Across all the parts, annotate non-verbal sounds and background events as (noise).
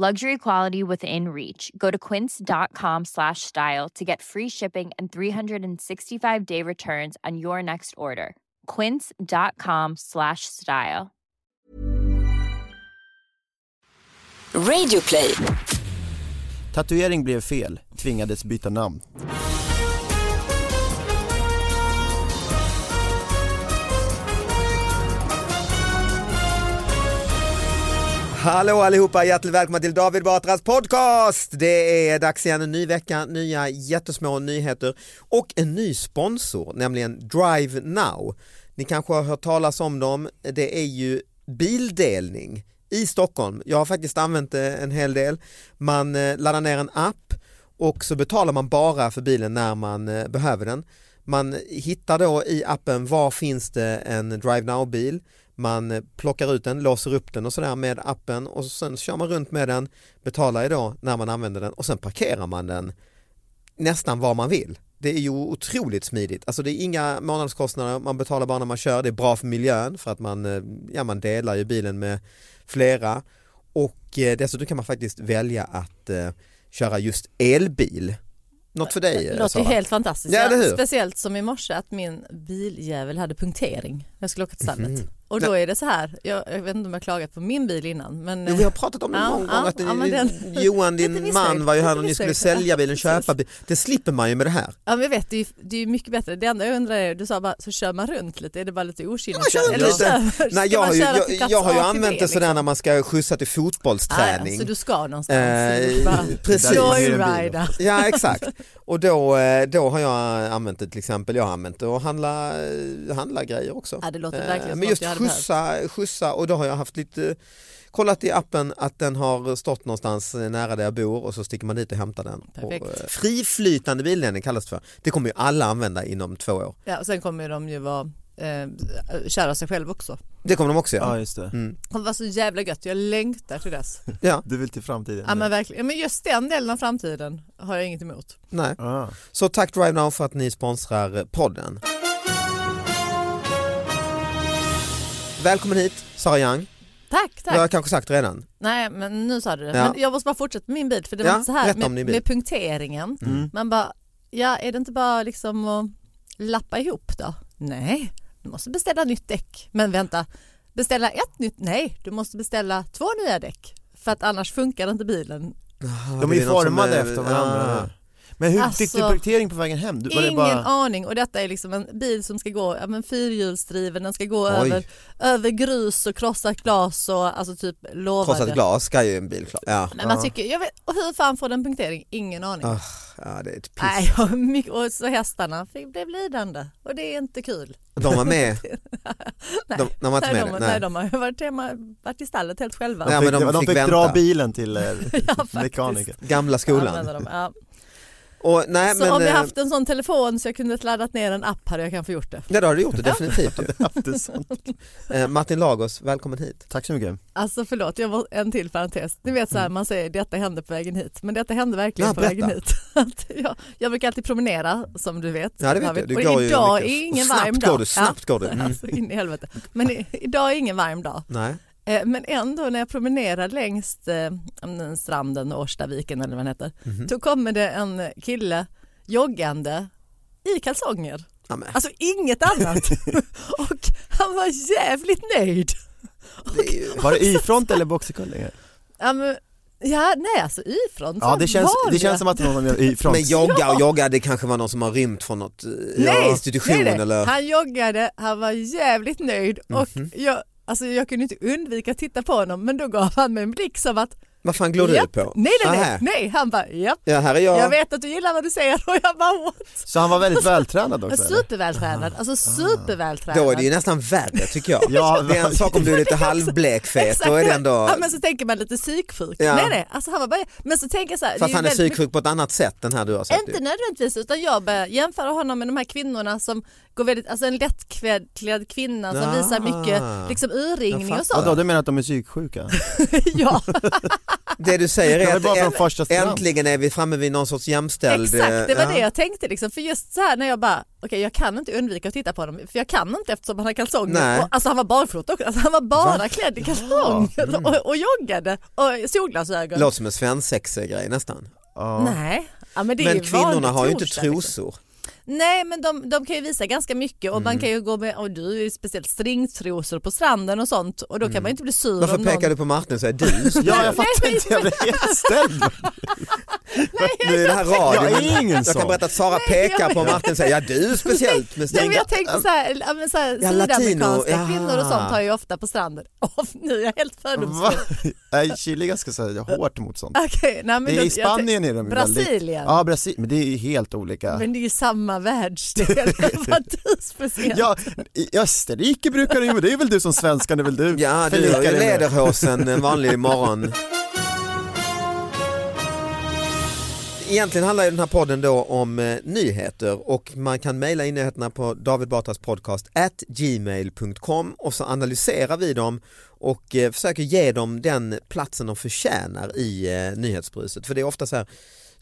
Luxury quality within reach. Go to quince.com slash style to get free shipping and 365 day returns on your next order. Quince.com slash style. Radioplay. Tatuering blev fel, tvingades byta namn. Hallå allihopa, hjärtligt välkomna till David Batras podcast! Det är dags igen, en ny vecka, nya jättesmå nyheter och en ny sponsor, nämligen Drive Now. Ni kanske har hört talas om dem, det är ju bildelning i Stockholm. Jag har faktiskt använt det en hel del. Man eh, laddar ner en app och så betalar man bara för bilen när man eh, behöver den. Man hittar då i appen var finns det en Drive Now-bil man eh, plockar ut den, låser upp den och sådär med appen och sen kör man runt med den, betalar då när man använder den och sen parkerar man den nästan var man vill. Det är ju otroligt smidigt, alltså det är inga månadskostnader, man betalar bara när man kör, det är bra för miljön för att man, eh, ja, man delar ju bilen med flera och eh, dessutom kan man faktiskt välja att eh, köra just elbil. Något för dig Det låter Sara? ju helt fantastiskt. Ja? Speciellt som i morse att min biljävel hade punktering. Jag skulle åka till stallet. Mhm. Och då är det så här, jag, jag vet inte om jag har klagat på min bil innan men Jo, vi har pratat om det någon ja, gång att ja, den- Johan (laughs) din man var ju här och ni skulle sälja bilen, köpa bil. Det slipper man ju med det här. Ja men jag vet, det är det är mycket bättre. Det enda jag undrar är, du sa bara så kör man runt lite, är det bara lite okynne? Nej, jag, har ju, jag, jag har ju använt det sådär liksom? när man ska skjutsa till fotbollsträning. Så du ska någonstans? Eh, (laughs) precis. Joyrida. Ja exakt. Och då, eh, då har jag använt det till exempel, jag har använt det och handla, handla grejer också. Ja, det låter Eh, verkligen Men just. Skjutsa, skjutsa och då har jag haft lite kollat i appen att den har stått någonstans nära där jag bor och så sticker man dit och hämtar den. Perfekt. Och, eh, friflytande bildelning kallas det för. Det kommer ju alla använda inom två år. Ja, och sen kommer de ju vara eh, kära sig själv också. Det kommer de också göra. Ja just det. Mm. Det vara så jävla gött, jag längtar till dess. Ja, Du vill till framtiden? Ja men verkligen, men just den delen av framtiden har jag inget emot. nej. Ah. Så tack Drive Now för att ni sponsrar podden. Välkommen hit Sara Young. Tack, Det tack. har jag kanske sagt redan. Nej men nu sa du det. Ja. Men jag måste bara fortsätta med min bil för det Ja, var så här med, med punkteringen. Mm. Man bara, ja är det inte bara liksom att lappa ihop då? Nej, du måste beställa nytt däck. Men vänta, beställa ett nytt? Nej, du måste beställa två nya däck. För att annars funkar inte bilen. De är ju formade efter varandra. Ah. Men hur Alltså, fick du punktering på vägen hem? Du, var det Ingen bara... aning och detta är liksom en bil som ska gå, ja, men fyrhjulsdriven, den ska gå Oj. över, över grus och krossat glas och alltså typ lovade. Krossat glas ska ju en bil klara. Ja. Men man tycker, jag vet, och hur fan får den punktering? Ingen aning. Ah, ja, det är ett piss. Nej, och, mycket, och så hästarna fick, blev lidande och det är inte kul. De var med. (laughs) Nej, De, de var inte nej, med de, det. nej. de har varit, hemma, varit i stallet helt själva. Ja, men de de fick fick vänta. dra bilen till eh, (laughs) Ja, mekaniker. Gamla skolan. Ja. Och, nej, Så men, om jag eh, haft en sån telefon så jag kunde laddat ner en app hade jag kanske gjort det. Ja det har du gjort (laughs) det definitivt. (laughs) Eh, Martin Lagos, välkommen hit. Tack så mycket. Alltså förlåt, jag var en till parentes. Ni vet så här, man säger detta hände på vägen hit, men detta hände verkligen Ja, på berätta. vägen hit. (laughs) Jag, jag brukar alltid promenera som du vet. Ja det vet jag, du Och går idag är ingen snabbt varm går dag. du, snabbt går du. Mm. Alltså in i helvete. Men i, idag är ingen varm dag. Nej. Eh, Men ändå när jag promenerar längs eh, mm, stranden, Årstaviken eller vad den heter, Mhm. då kommer det en kille joggande i kalsonger. Ja, men, Alltså inget annat. (laughs) och han var jävligt nöjd. det ju... Var det Y-front eller boxercollingar? Ja, men, ja nej alltså Y-front. Ja det känns, det känns som att någon gör Y-front. Men jogga och jogga, det kanske var någon som har rymt från något eh, nej, institution nej, nej. eller? Han joggade, han var jävligt nöjd och Mhm. jag, alltså, jag kunde inte undvika att titta på honom men då gav han mig en blick som att vad fan glor du på? Nej nej nej, nej. han bara japp. Ja här är jag. Jag vet att du gillar vad du säger och jag bara what? Så han var väldigt vältränad också? Supervältränad, alltså supervältränad. Då är det ju nästan värre tycker jag. (laughs) Ja, det är en sak om du är lite halvblekfet, då är det ändå... Ja, men så tänker man lite psyksjuk. Ja. Nej nej, alltså han var bara, men så tänker jag så här. Fast är han är väldigt psyksjuk på ett annat sätt den här du har sett Inte ju. nödvändigtvis utan jag börjar jämföra honom med de här kvinnorna som går väldigt, alltså en lättklädd kvinna som Ah. visar mycket liksom urringning och fattar. Vadå, sånt. du menar att de är psyksjuka? (laughs) ja, (laughs) Det du säger är är bara från att strand. äntligen är vi framme vid någon sorts jämställd... exakt det var ja. det jag tänkte liksom. För just så här när jag bara, okej jag kan inte undvika att titta på honom för jag kan inte eftersom han har kalsonger. Och, alltså han var barfota också, alltså, han var bara Va? klädd i kalsonger Mm. och, och joggade och solglasögon. Låter som en svensexgrej nästan. Ja. Nej. Ja, men det är Men kvinnorna har ju inte torsdag, liksom. Nej men de, de kan ju visa ganska mycket och Mm. man kan ju gå med, och du är ju speciellt stringtrosor på stranden och sånt och då kan man ju inte bli sur Mm. Varför om pekar någon... du på Martin och säger du? (laughs) Ja jag fattar inte, jag blev helt ställd. (laughs) Nu är det här radio. Jag är ingen jag kan berätta att Sara pekar på Martin och säger ja du (laughs) speciellt med Nej, men jag tänkte så här, ja, men så här Ja, sydamerikanska jaha. kvinnor och sånt har ju ofta på stranden. Nu är jag helt fördomsfull. Nej, Chile är ganska så här, hårt mot sånt. Okej, nej, men Det då- är I jag Spanien är de ju väldigt... Brasilien. Ja Brasilien, men det är ju helt olika. Men det är ju samma världsdel. Vad du speciellt. Ja, i Österrike brukar det ju, men det är väl du som svenskan, det är väl du Ja du har ju lederhosen en vanlig morgon. Egentligen handlar ju den här podden då om eh, nyheter och man kan mejla in nyheterna på David Batras podcast at gmail.com och så analyserar vi dem och eh, försöker ge dem den platsen de förtjänar i eh, nyhetsbruset. För det är ofta så här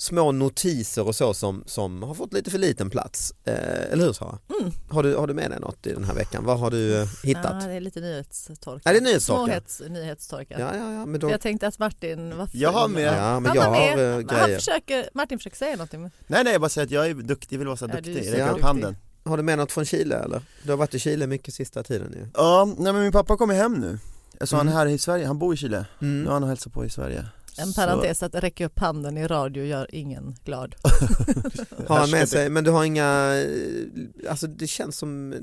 små notiser och så som, som har fått lite för liten plats. Eh, eller hur Sara? Mm. Har, du, har du med dig något i den här veckan? Vad har du eh, hittat? Ja, det är lite nyhetstorka. Ja, det är nyhetstorka. Småhets, nyhetstorka. Ja, ja, ja, men då... Jag tänkte att Martin var Jag har med. Ja, men jag har med. eh, Han försöker, Martin försöker säga någonting. men- Nej nej, jag bara säger att jag är duktig, jag vill vara så Ja, du är duktig, räcka upp duktig. handen. Har du med något från Chile eller? Du har varit i Chile mycket sista tiden ju. Ja, nej men min pappa kommer hem nu. Alltså han är Mm. här i Sverige, han bor i Chile. Nu Mm. har han och hälsar på i Sverige. En Så- parentes att räcka upp handen i radio gör ingen glad. (laughs) Har han med sig, men du har inga, eh, alltså det känns som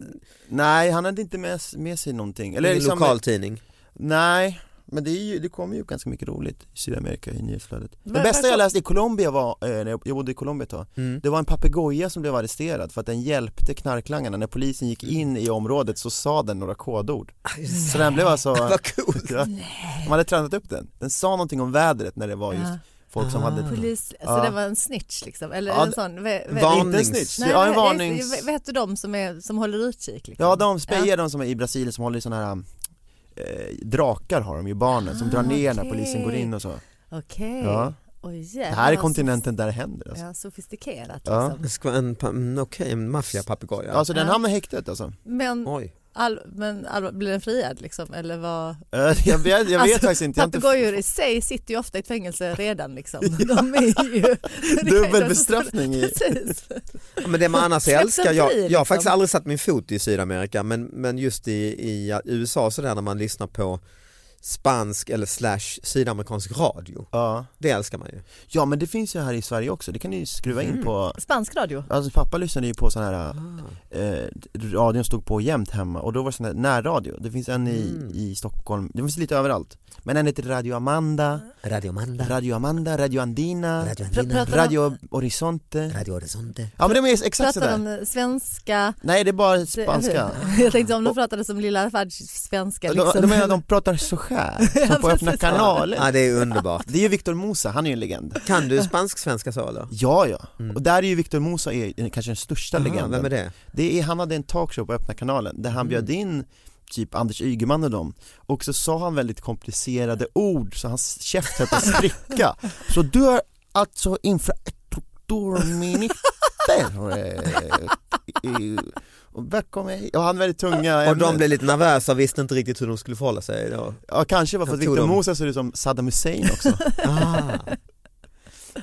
Nej, han hade inte med, med sig någonting. Eller en liksom, lokaltidning. Nej, men det, är ju, det kommer ju ganska mycket roligt i Sydamerika i nyhetsflödet. Det Vad- bästa vad- jag läste i Colombia var, eh, när jag bodde i Colombia ett tag, Mm. det var en papegoja som blev arresterad för att den hjälpte knarklangarna. När polisen gick in i området så sa den några kodord. Så den blev alltså, (laughs) Vad coolt. ja, de hade tränat upp den. Den sa någonting om vädret när det var just Ja. folk som Ah. hade Polis, alltså Ja. det var en snitch liksom, eller Ja, en sån, Varnings- snitch, Nej, ja en varnings... Vet du de som, är, som håller utkik? Liksom? Ja de spejar de som är i Brasilien som håller i såna här eh, drakar har de ju barnen som Ah, drar ner när okej. polisen går in och så. Okej, Ja. oj Det jävlar, här är kontinenten där det händer alltså. Ja, sofistikerat Ja. liksom. Det ska vara en, mm, okej, en maffiapapegoja. Alltså den Ja. hamnar i häktet alltså. Men, Oj. all, men all, blir den friad liksom? Eller vad? Eh, Jag vet, jag vet Alltså, faktiskt inte. Papegojor i sig sitter ju ofta i ett fängelse redan liksom. De är ju... (laughs) dubbelbestraffning. (laughs) Precis. Ja, Men det man annars älskar, jag, jag har liksom. faktiskt aldrig satt min fot i Sydamerika men, men just i, i USA sådär när man lyssnar på spansk eller slash sydamerikansk radio. Ja. Det älskar man ju. ja men det finns ju här i Sverige också, det kan ni ju skruva in Mm. på Spansk radio? Alltså pappa lyssnade ju på sån här, Ah. eh, radion stod på jämt hemma och då var det sån här närradio, det finns en i, Mm. i Stockholm, det finns lite överallt Men en heter Radio Amanda, Radio Manda, Radio Amanda, Radio Andina, Radio Andina, pratar Radio Horizonte Radio Horizonte. Ja men de är exakt Pratar sådär de svenska? Nej det är bara spanska (laughs) Jag tänkte om de pratade som Lilla Fadj svenska de, liksom. de, menar, de pratar så skär (laughs) som på öppna kanalen. Ja, det är underbart. Det är ju Victor Mosa, han är ju en legend. Kan du spansk-svenska så eller? Ja, ja. Och där är ju Victor Mosa är kanske den största Aha, legenden. vem är det? Det är, han hade en talkshow på öppna kanalen där han bjöd in typ Anders Ygeman och dem och så sa han väldigt komplicerade ord så hans käft höll på att spricka. (laughs) Så du är alltså infrastrukturminister (laughs) och hit. Och han väldigt tunga Och de blev lite nervösa och visste inte riktigt hur de skulle förhålla sig då. Ja kanske var för att Victor de- Moses ser ut som Saddam Hussein också Ah.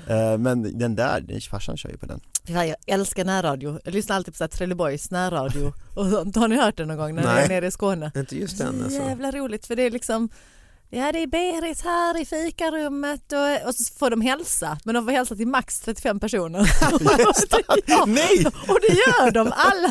(laughs) Men den där, den farsan kör ju på den Jag älskar närradio. Jag lyssnar alltid på så här Trelleborgs närradio. Och sånt. Har ni hört det någon gång när jag Nej. är nere i Skåne? Inte just den alltså. Jävla roligt för det är liksom Ja det är Berit här i fikarummet och, och så får de hälsa men de får hälsa till max 35 personer. (laughs) Nej! och det gör de alla.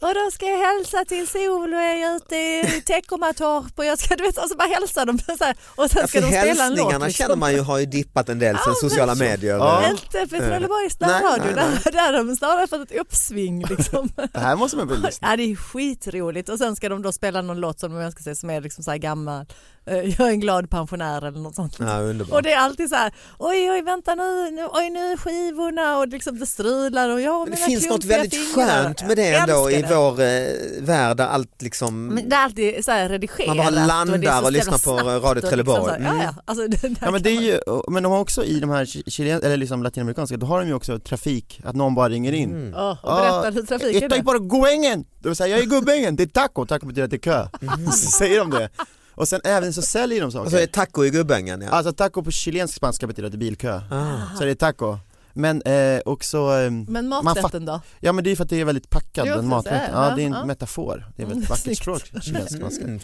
Och då ska jag hälsa till Sol och jag är ute i Teckomatorp och jag ska du vet och så bara hälsar de så här, och sen Ja, ska de spela en låt. hälsningarna liksom. känner man ju har ju dippat en del sen Ja, sociala så- medier. Ja. Inte för Trelleborgs Nej, närradio, där, där har de snarare fått ett uppsving. Liksom. Det här måste man väl (laughs) lyssna Ja det är skitroligt och sen ska de då spela någon låt som de önskar sig som är liksom så här gammal, eh, jag är en glad pensionär eller något sånt. Ja, Och det är alltid så här, oj oj vänta nu, nu oj nu är skivorna och liksom det strular och jag Men det mina finns något väldigt fingrar. skönt med det Jag ändå i det. vår eh, värld där allt liksom Men det är alltid så här redigerat. Man bara landar och, det och lyssnar på Radio och Trelleborg. Liksom Mm. ja, ja. Alltså, det, där Ja men det är man- ju, men de har också i de här chilen, eller liksom latinamerikanska, då har de ju också trafik, att någon bara ringer in Mm. Ja, och berätta hur trafiken är är. bara! Det säga, jag är Gubbängen, det är taco, taco betyder att det är kö. (laughs) Så säger de det. Och sen även så säljer de saker. Och så är taco i gubbängen ja. Alltså taco på chilensk spanska betyder att det är bilkö. Ah. Så det är taco. Men eh, också, eh, Men man maträtten då? ja men det är för att det är väldigt packad, Jo, en precis, maträtt. ja, det är en ja. metafor, det är väl Mm, vackert språk, chilensk spanska. Mm.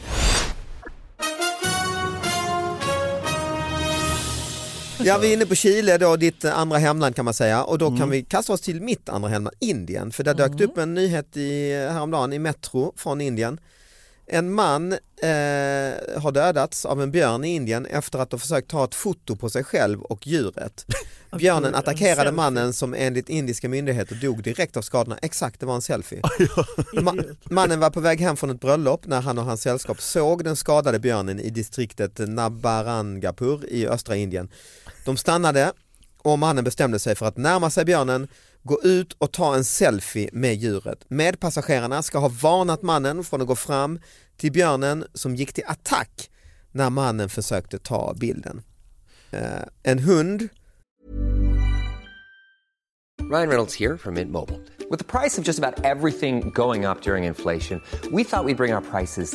Ja vi är inne på Chile då, ditt andra hemland kan man säga och då kan vi kasta oss till mitt andra hemland, Indien. För där dök det upp en nyhet i, häromdagen i Metro från Indien. En man eh, har dödats av en björn i Indien efter att ha försökt ta ett foto på sig själv och djuret. (laughs) Björnen en attackerade mannen som enligt indiska myndigheter dog direkt av skadorna. Exakt, det var en selfie. (laughs) Ma- mannen var på väg hem från ett bröllop när han och hans sällskap såg den skadade björnen i distriktet Nabarangapur i östra Indien. De stannade och mannen bestämde sig för att närma sig björnen, gå ut och ta en selfie med djuret. Medpassagerarna ska ha varnat mannen från att gå fram till björnen som gick till attack när mannen försökte ta bilden. Uh, en hund Ryan Reynolds here from Mint Mobile. With the price of just about everything going up during inflation, we thought we'd bring our prices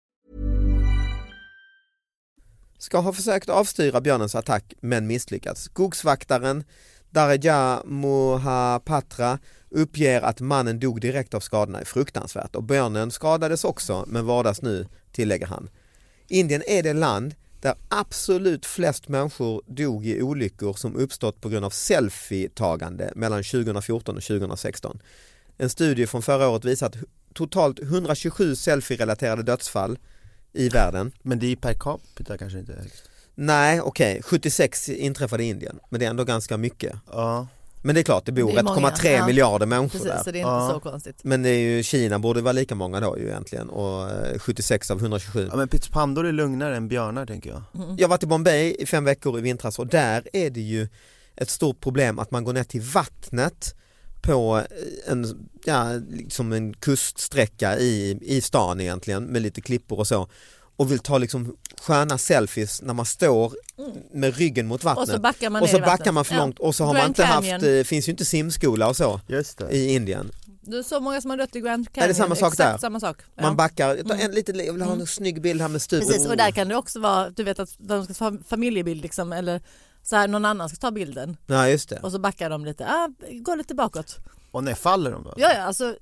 Ska ha försökt avstyra björnens attack men misslyckats. Skogsvaktaren Darja Mohapatra uppger att mannen dog direkt av skadorna är fruktansvärt och björnen skadades också men vårdas nu, tillägger han. Indien är det land där absolut flest människor dog i olyckor som uppstått på grund av selfietagande mellan 2014 och 2016. En studie från förra året visar att totalt 127 selfie-relaterade dödsfall i världen Men det är per capita kanske inte högst. Nej, okej, 76 inträffade i Indien, men det är ändå ganska mycket. Ja. Men det är klart, det bor Det är många, 1,3 ja. miljarder människor Precis, så där. det är inte Ja. så konstigt. Men det är ju, Kina borde vara lika många då ju egentligen och eh, 76 av 127. ja men pyttipanndor är lugnare än björnar tänker jag. Jag har varit i Bombay i fem veckor i vintras och där är det ju ett stort problem att man går ner till vattnet på eh, en, ja, liksom en kuststräcka i, i stan egentligen med lite klippor och så och vill ta liksom sköna selfies när man står med ryggen mot vattnet Och så backar man och så backar man för Ja. långt och så har man inte haft, det finns ju inte simskola och så Just det. i Indien. Det är så många som har dött i Grand Canyon. Är det samma sak Exakt där? samma sak. Ja. Man backar, ta en lite, jag vill ha en snygg bild här med stupet. Precis och där kan det också vara, du vet att de ska ta familjebild liksom eller så här någon annan ska ta bilden Ja just det. och så backar de lite, ah, gå lite bakåt. Och när faller de då? Ja, ja alltså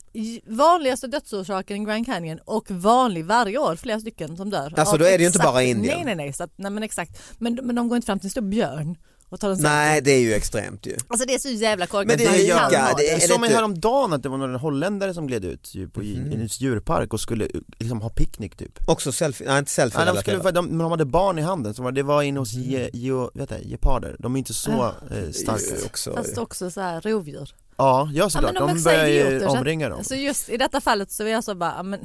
vanligaste dödsorsaken i Grand Canyon och vanlig varje år, flera stycken som dör. Alltså, då är det ju inte bara Indien. Nej nej nej, så att, nej men exakt. Men, men de går inte fram till en stor björn och tar en Nej det är ju extremt ju. Alltså det är så jävla korkat. Men det är kan ha det är- lite- häromdagen att det var några holländare som gled ut ju på i en djurpark och skulle liksom ha picknick typ. Också selfie, nej inte selfie Nej, de, skulle, de, men de hade barn i handen, så var, det var inne hos ge, ge, vet jag, geparder, de är inte så Ah. eh, starka. också, Fast också så här rovdjur. Ja, ja Ja, såklart, men de de börjar ju omringa dem. Så just i detta fallet så är jag så bara, ja, men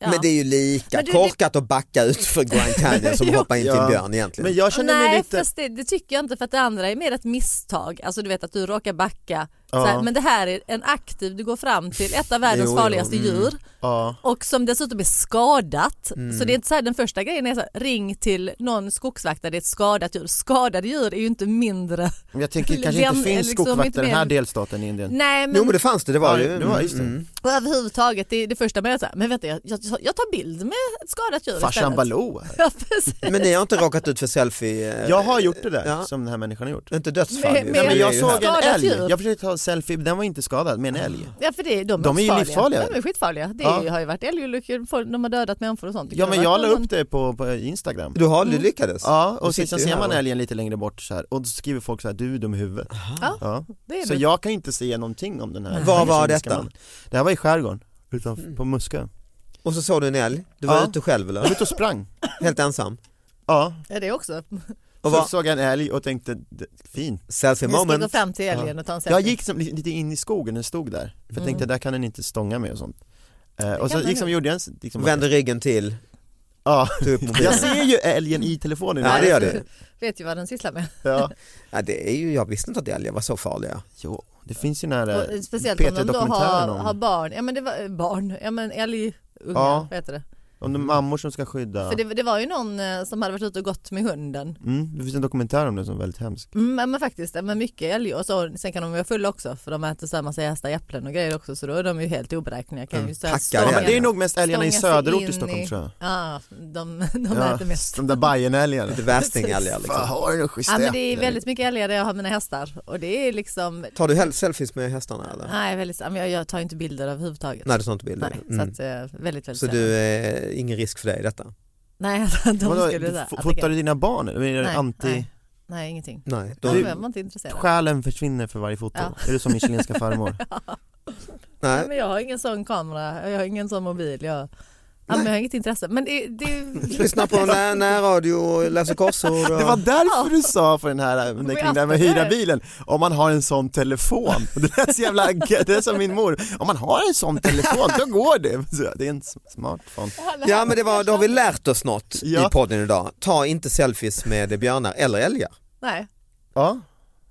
ja. Men det är ju lika Men du- korkat att backa ut för Grand Canyon som (laughs) att hoppa in till Ja. en björn egentligen. Men jag känner mig Nej lite, fast det, det tycker jag inte för att det andra är mer ett misstag. Alltså du vet att du råkar backa. Ja. Här, men det här är en aktiv, du går fram till ett av världens Jo, jo, farligaste mm. djur ja. och som dessutom är skadat. Mm. Så det är inte så här, den första grejen är så här, ring till någon skogsvaktare, det är ett skadat djur. Skadade djur är ju inte mindre. jag tänker det (laughs) kanske Den- inte finns liksom skogsvakter inte i den här delstaten i Indien. Nej men Jo men det fanns det, det var Ja, ju. det var just det. Mm. och överhuvudtaget det, det första man gör så här, men vänta jag, jag, jag tar bild med ett skadat djur Farsan istället. Baloo. (laughs) Ja, precis. Men ni har inte råkat ut för selfie? eh, Jag har gjort det där Ja. som den här människan har gjort. Inte dödsfall Med- med- Nej, men Det är jag såg en älg, djur. jag försökte ta selfie, den var inte skadad med en älg. Ja för det, de, De är ju farliga. livsfarliga. De är skitfarliga. Det Ja. är, har ju varit älgolyckor, de har dödat människor och sånt. Ja men jag la upp det på, på Instagram. Du har, du lyckades? Ja, och sen, ser man älgen lite längre bort så här och då skriver folk så här, du är dum i huvudet. Ja, Ja. det är Så det. jag kan inte säga någonting om den här Var var detta? mannen. Det här var i skärgården, utanför, på Muskö. Och så såg du en älg? Du var Ja. ute själv Jag var eller? ute och sprang. Helt ensam? Ja, Ja, det också. Och så såg jag en älg och tänkte, "D- fin. selfie Ni ska gå moment? fram till älgen och ta en selfie. Jag gick som, lite in i skogen, den stod där. För jag tänkte, där kan den inte stånga mig och sånt. Eh, och så liksom gjorde jag en, liksom, Vände ryggen till, Ja, jag ser ju älgen i telefonen. Ja det gör du. (laughs) Vet ju vad den sysslar med. Ja. Ja, det är ju, jag visste inte att älgar var så farliga. Jo, det finns ju den här Och speciellt om de då P3-dokumentären har, har barn. Ja men det var eh, barn, ja men älgungar, Ja. vad heter det? Om de mammor som ska skydda. För det, det var ju någon eh, som hade varit ute och gått med hunden. Mm, det finns en dokumentär om det som är väldigt hemsk. Mm, men- men faktiskt, men mycket älg och så, sen kan de vara fulla också för de äter så här massa jästa äpplen och grejer också så då är de ju helt oberäkneliga. Kan ju så här stånga-. Det är nog mest älgarna i söderort i Stockholm tror jag. Ja, de, (laughs) de Ja, äter mest. de där Bajenälgarna. Lite värstingälgar liksom. Fan, Ja men det är väldigt mycket älgar där jag har mina hästar och det är liksom Tar du selfies med hästarna eller? Nej, väldigt, jag, jag tar inte bilder överhuvudtaget. Nej du tar inte bilder? Nej, Mm. så att, eh, väldigt, väldigt Så du är ingen risk för dig i detta? Nej, (laughs) de Vadå, skulle f- fotar du dina barn? Är det Nej, anti... nej. Nej, ingenting. Nej. De De, var inte intresserade. Själen försvinner för varje foto. Ja. Är du som min chilenska farmor? (laughs) Nej, nej. men jag har ingen sån kamera, jag har ingen sån mobil. Jag, ja, men jag har inget intresse. Men det, det (laughs) Lyssna på när, närradio och läser korsord. Och... Det var därför du sa för den här, det kring det här med att hyra bilen, om man har en sån telefon. Det lät så jävla, det är som min mor, om man har en sån telefon då går det. Det är en smartphone. Ja men det var, då har vi lärt oss något Ja. i podden idag. Ta inte selfies med björnar eller älgar. Nej. Ja,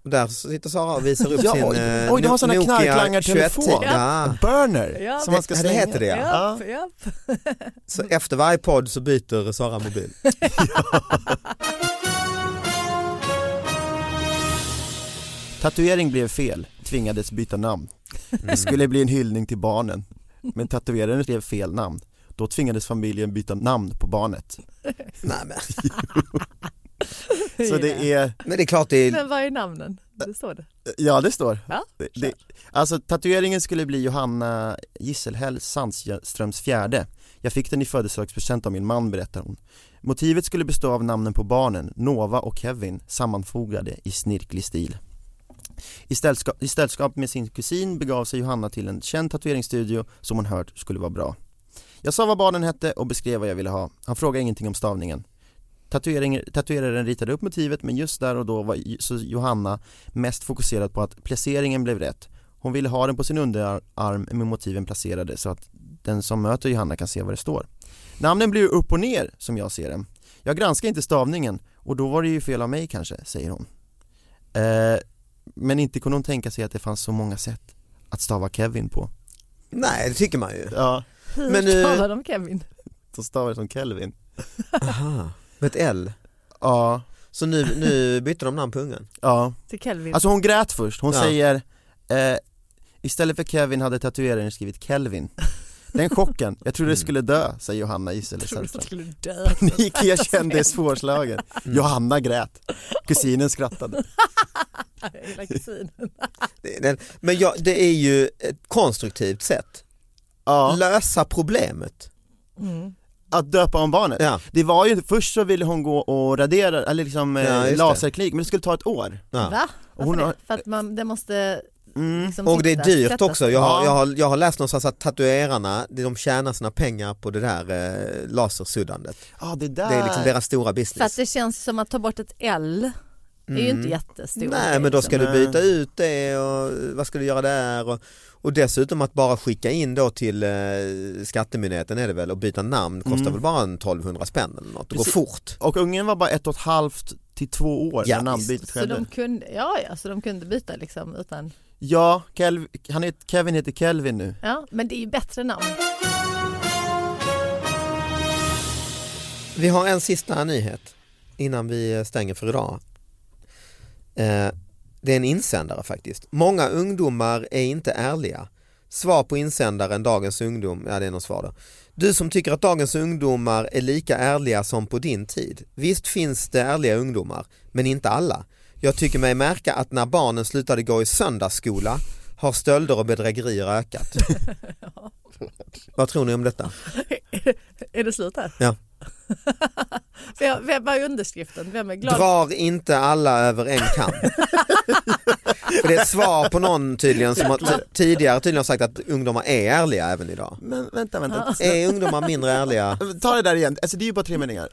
där sitter Sara och visar upp Ja, sin oj, eh, oj, sån här Nokia knarklangartelefon. 21. Ja. burner Ja, som man ska Ja, det slänga. heter det ja. Ja. Japp, japp. (laughs) Så efter varje podd så byter Sara mobil. (laughs) Tatuering blev fel, tvingades byta namn. Det skulle bli en hyllning till barnen. Men tatueraren skrev fel namn. Då tvingades familjen byta namn på barnet. Nej, men, (laughs) Så det är, men det är klart det är, Men vad är namnen? Det står det. ja det står. Ja, Det, det, alltså tatueringen skulle bli Johanna Gisselhäll Sandströms fjärde. Jag fick den i födelsedagspresent av min man berättar hon. Motivet skulle bestå av namnen på barnen, Nova och Kevin, sammanfogade i snirklig stil. I sällskap, I sällskap med sin kusin begav sig Johanna till en känd tatueringsstudio som hon hört skulle vara bra. Jag sa vad barnen hette och beskrev vad jag ville ha. Han frågade ingenting om stavningen. Tatueraren ritade upp motivet men just där och då var Johanna mest fokuserad på att placeringen blev rätt. Hon ville ha den på sin underarm med motiven placerade så att den som möter Johanna kan se vad det står. Namnen blir ju upp och ner som jag ser dem. Jag granskar inte stavningen och då var det ju fel av mig kanske, säger hon. Eh, men inte kunde hon tänka sig att det fanns så många sätt att stava Kevin på. nej det tycker man ju. Ja, Hur Men nu- stavar de Kevin? de stavar det som Kelvin. Aha. Med ett L. Ja, Så nu, nu bytte de namn på ungen. ja. Till Kelvin. Alltså hon grät först, hon Ja. säger eh, Istället för Kevin hade tatueraren skrivit Kelvin Den chocken, jag trodde Mm. jag skulle dö, säger Johanna Gisela Jag trodde jag skulle dö. Panikerkände är svårslagen (laughs) Johanna grät, kusinen skrattade (laughs) Hela kusinen. Det- den- Men ja, det är ju ett konstruktivt sätt. Ja, Lösa problemet. Mm. Att döpa om barnet Ja. Det var ju, först så ville hon gå och radera, eller liksom Ja, eh, laserklinik, men det skulle ta ett år Ja. Va? Och hon Varför har- det? För att man, det måste mm. liksom Och det är dyrt sätta också. Jag har, Ja. jag, har, jag har läst någonstans att tatuerarna, de tjänar sina pengar på det där eh, lasersuddandet. Ja det där Det är liksom deras stora För att business. det känns som att ta bort ett L är ju inte jättestor Mm. Nej grej, men då ska liksom. du byta ut det och vad ska du göra där och, och dessutom att bara skicka in då till eh, skattemyndigheten är det väl och byta namn kostar Mm. väl bara en 1200 spänn eller något, det går fort. Och ungen var bara ett och ett halvt till två år Ja, när namnbytet Så skedde de kunde, ja, ja, så de kunde byta liksom utan, Ja, Kelv, han heter, Kevin heter Kelvin nu ja men det är ju bättre namn. Vi har en sista nyhet innan vi stänger för idag. Eh, det är en insändare faktiskt. Många ungdomar är inte ärliga. Svar på insändaren Dagens ungdom, ja det är något svar då. Du som tycker att dagens ungdomar är lika ärliga som på din tid. Visst finns det ärliga ungdomar, men inte alla. Jag tycker mig märka att när barnen slutade gå i söndagsskola har stölder och bedrägerier ökat. (laughs) Vad tror ni om detta? är det slut här? Ja. (laughs) vem, har underskriften? Vem är glad? Drar inte alla över en kam. (laughs) För det är ett svar på någon tydligen som har, tidigare tydligen sagt att ungdomar är ärliga även idag. Men vänta, vänta, Är ungdomar mindre ärliga? (laughs) ta det där igen, alltså det är ju bara tre meningar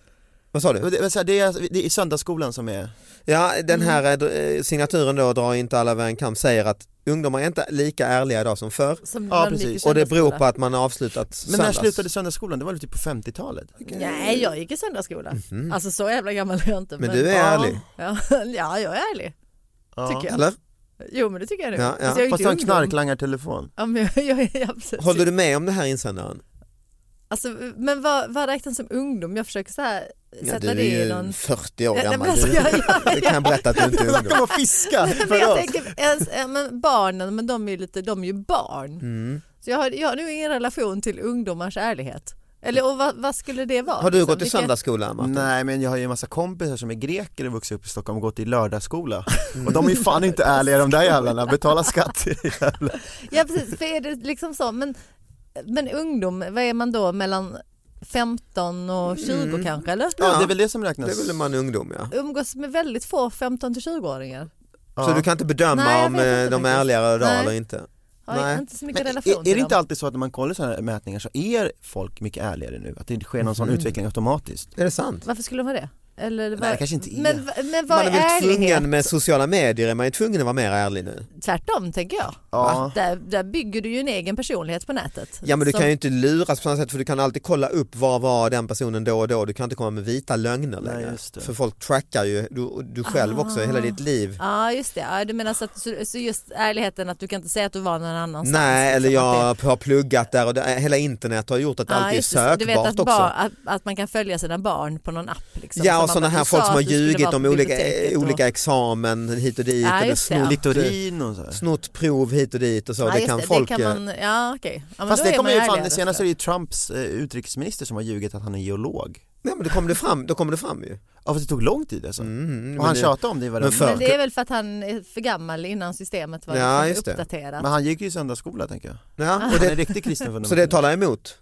Vad sa du? Det, är, det är i söndagsskolan som är, Ja, den här eh, signaturen då, drar inte alla över en kam, säger att ungdomar är inte lika ärliga idag som förr. Som Ja, precis. Och det beror på att man har avslutat men när söndags. slutade söndagsskolan? Det var väl typ på 50-talet? Nej, jag gick i söndagsskola. Alltså så jävla gammal är jag inte. Mhm. Men du är ärlig, Ja, (laughs) ja, jag är ärlig. Ja. Tycker jag. eller? Jo men det tycker jag nu. Ja, ja. Alltså, jag är Fast du har en knarklangartelefon Ja, men jag, jag, jag. Håller du med om det här insändaren? Alltså, men vad, vad räknas som ungdom? Jag försöker så här, Ja, sätta du är det i ju någon... 40 år Ja, gammal. alltså, Du- jag- jag- (laughs) Det kan jag berätta att du inte är ungdom. att fiska (laughs) Men för jag oss! tänker, ja, men barnen, men de är ju lite, de är ju barn. Mm. Så jag har, jag har nog ingen relation till ungdomars ärlighet. Eller och vad, vad skulle det vara? Har du liksom? gått i Vilka- söndagsskola Martin? Nej men jag har ju en massa kompisar som är greker och vuxit upp i Stockholm och gått i lördagsskola (laughs) Och de är ju fan inte ärliga de där jävlarna, betala skatt jävlar. Ja precis, för är det liksom så, men, men ungdom, vad är man då mellan 15 och 20 Mm. kanske eller? Ja det är väl det som Det räknas är väl man ungdom ja. Umgås med väldigt få 15 till 20-åringar. Så du kan inte bedöma Nej, om vet inte eh, de är faktiskt. ärliga idag eller inte? Har Nej. inte så mycket Men relation är, är det inte alltid så att när man kollar sådana här mätningar så är folk mycket ärligare nu? Att det inte sker någon sån Mhm. utveckling automatiskt? Är det sant? Varför skulle de vara det? Eller vad, Nej, kanske inte är. Men, men vad Man är är väl ärlighet? tvungen med sociala medier, är man ju tvungen att vara mer ärlig nu. Tvärtom tänker jag. Ja. Där, där bygger du ju en egen personlighet på nätet. Ja men du Som- kan ju inte luras på samma sätt för du kan alltid kolla upp var var den personen då och då. Du kan inte komma med vita lögner Nej, längre. just det. För folk trackar ju, du, du själv också, hela ditt liv. Ja just det, ja, du menar så, att, så, så just ärligheten att du kan inte säga att du var någon annanstans. Nej eller liksom, att jag har pluggat där och det, hela internet har gjort att det, allt är det, så du vet sökbart att, också. barn, att, att man kan följa sina barn på någon app. Liksom, Ja Och man sådana här folk som har ljugit om olika, och- olika examen hit och dit Ja, eller ja. snott, och snott prov hit och dit och så. Ja, det kan det, folk... det kan eh, man, ja okej. Ja, men Fast det kommer ju fan, senast är det ju Trumps eh, utrikesminister som har ljugit att han är geolog Nej men då kommer det fram, då kommer det fram ju. Ja fast det tog lång tid alltså Mm, Och men han det- tjatade om det i varenda för- Men det är väl för att han är för gammal innan systemet var Ja, uppdaterat. Men han gick ju i söndagsskola tänker jag Ja, och Han är riktig kristen (laughs) så det talar emot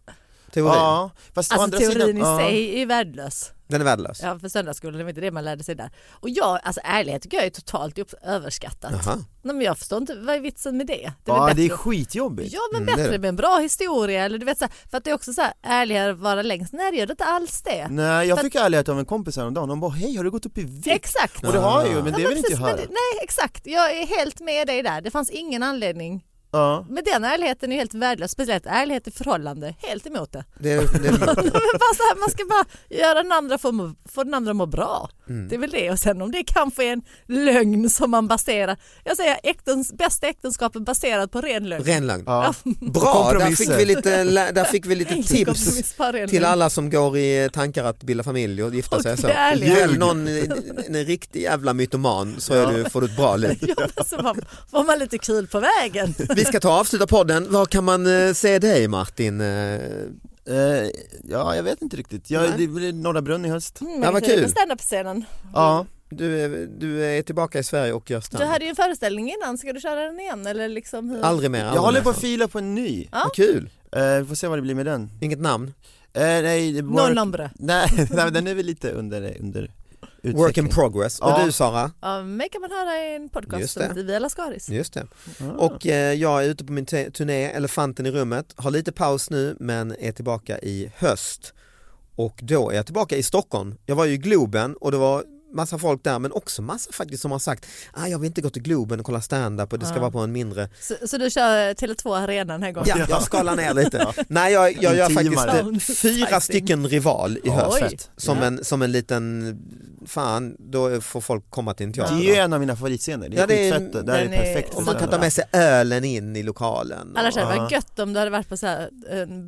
teorin? Ja, fast å Alltså andra teorin sidan, i ja. sig är värdelös. Den är värdelös? Ja för söndagsskolan, det var inte det man lärde sig där. Och jag, alltså ärlighet tycker jag är totalt överskattat. Jaha. Nej, men jag förstår inte, vad är vitsen med det? det är Ja väl det är bättre- skitjobbigt Ja men Mm, det är bättre det. med en bra historia eller du vet så här, för att det är också så här ärligare att vara längst. Nej det gör det inte alls det. Nej jag För fick ärlighet av en kompis häromdagen, de bara hej har du gått upp i vikt? Exakt. Och det har jag ju men Ja, det men vill inte jag precis, höra det- Nej exakt, jag är helt med dig där. Det fanns ingen anledning. Ja. Men den ärligheten är helt värdelös, speciellt ärlighet i förhållande, helt emot det. Det, det, (laughs) bara så här, man ska bara göra den andra få må, få den andra att må bra. Mm. Det är väl det. Och sen om det kanske är en lögn som man baserar, jag säger äktens, bästa äktenskapet baserat på ren lögn. Ren lögn. Ja. (laughs) Bra, där fick vi lite, där fick vi lite tips till alla som går i tankar att bilda familj och gifta Och sig. Så. Välj någon, en, en riktig jävla mytoman så är du, får du ett bra liv. (laughs) Ja, så var, var man lite kul på vägen. Vi ska ta och avsluta podden. Var kan man eh, se dig Martin? Eh, Eh, ja, jag vet inte riktigt. Jag, det blir Norra Brunn i höst. Mm, Ja, vad kul med standup-scenen. Ja, Du är, du är tillbaka i Sverige och gör Du stand. hade ju en föreställning innan, ska du köra den igen? Eller liksom hur? Aldrig mer. jag aldrig håller mer. på att fila på en ny. Ja. Vad kul. Eh, vi får se vad det blir med den. Inget namn. Eh, nej, det No work- number. Nej, nej, den är väl lite under, under utveckling. Work in progress. Och Ja. du Sara? Ja, mig kan man höra i en podcast Just som Via Lascaris. Just det. Ah. Och eh, jag är ute på min turné Elefanten i rummet, har lite paus nu men är tillbaka i höst. Och då är jag tillbaka i Stockholm. Jag var ju i Globen och det var massa folk där men också massa faktiskt som har sagt ah, jag vill inte gå till Globen och kolla stand-up och det ska Ja. vara på en mindre Så, så du kör Tele2 Arena den här gången? Ja, jag skalar ner lite. Nej, jag, jag gör faktiskt eh, fyra stycken rival i höst. Som, Ja. en, som en liten, fan, då får folk komma till en Det är teater. ju en av mina favoritscener, det är Ja, det är- där är är- perfekt. Och man kan ta med sig ölen in i lokalen. Annars hade det varit gött om du hade varit på så här,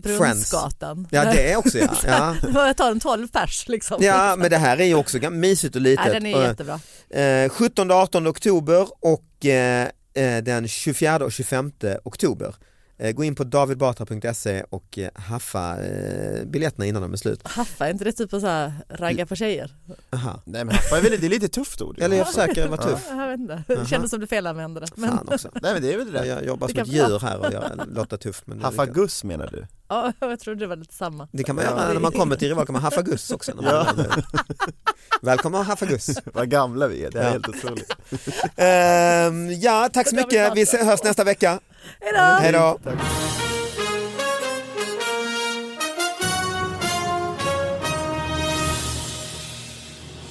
Brunnsgatan. Ja, det är också ja. (laughs) ja. Jag tar en 12 pers liksom. Ja, men det här är ju också mysigt och litet. Ja, den är jättebra. eh, 17-18 oktober och eh, eh, den 24 och 25 oktober. Eh, gå in på davidbatra.se och eh, haffa eh, biljetterna innan de är slut. Haffa, är inte det typ att så här, ragga på tjejer? Aha. Nej men haffa är väl, det är lite tufft ord. Eller jag försöker vara tuff. Ja, jag vet inte, det kändes som du felanvände det. Men, Fan också. Nej men det är väl det där. Jag jobbar som ett djur här och jag låter tuff. Men Haffa det, Gus menar du? (laughs) ja, jag trodde det var lite samma. det kan man Ja, göra när man kommer till rival kan man haffa Gus också. När man, Välkommen att haffa Gus. (laughs) Vad gamla vi är, det är Ja. helt otroligt. (laughs) Ehm, ja, tack så mycket. Vi hörs nästa vecka. Hej då! Hej då.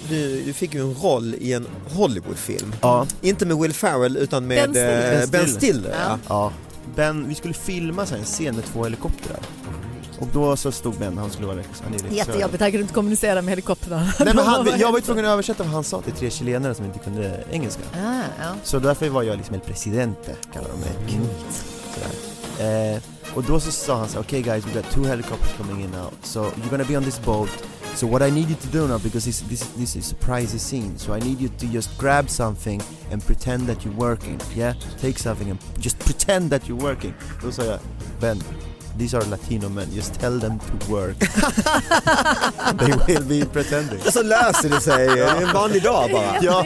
Du, du fick ju en roll i en Hollywoodfilm. Ja, Inte med Will Ferrell utan med Ben Stiller. eh, Ben Stiller. Ja. ja. Ben, vi skulle filma så här en scen med två helikoptrar. Och då så stod Ben, han skulle vara rex- han är. Jättejobbigt, här kan du inte kommunicera med helikoptrarna. Nej men han, (laughs) jag var ju tvungen att översätta vad han sa till tre chilenare som inte kunde engelska. Ah, ja. Så därför var jag liksom el presidente, kallar de mig. Mm. Sådär. Eh, och då så sa han så okay guys we got two helicopters coming in now, so you're gonna be on this boat, so what I need you to do now, because this, this, this is a surprisey scene, so I need you to just grab something and pretend that you're working, yeah? Take something and just pretend that you're working. Då sa jag, Ben, these are Latino men, just tell them to work. (laughs) They will be pretending. Och så löser det sig. Det är en vanlig dag bara. Ja.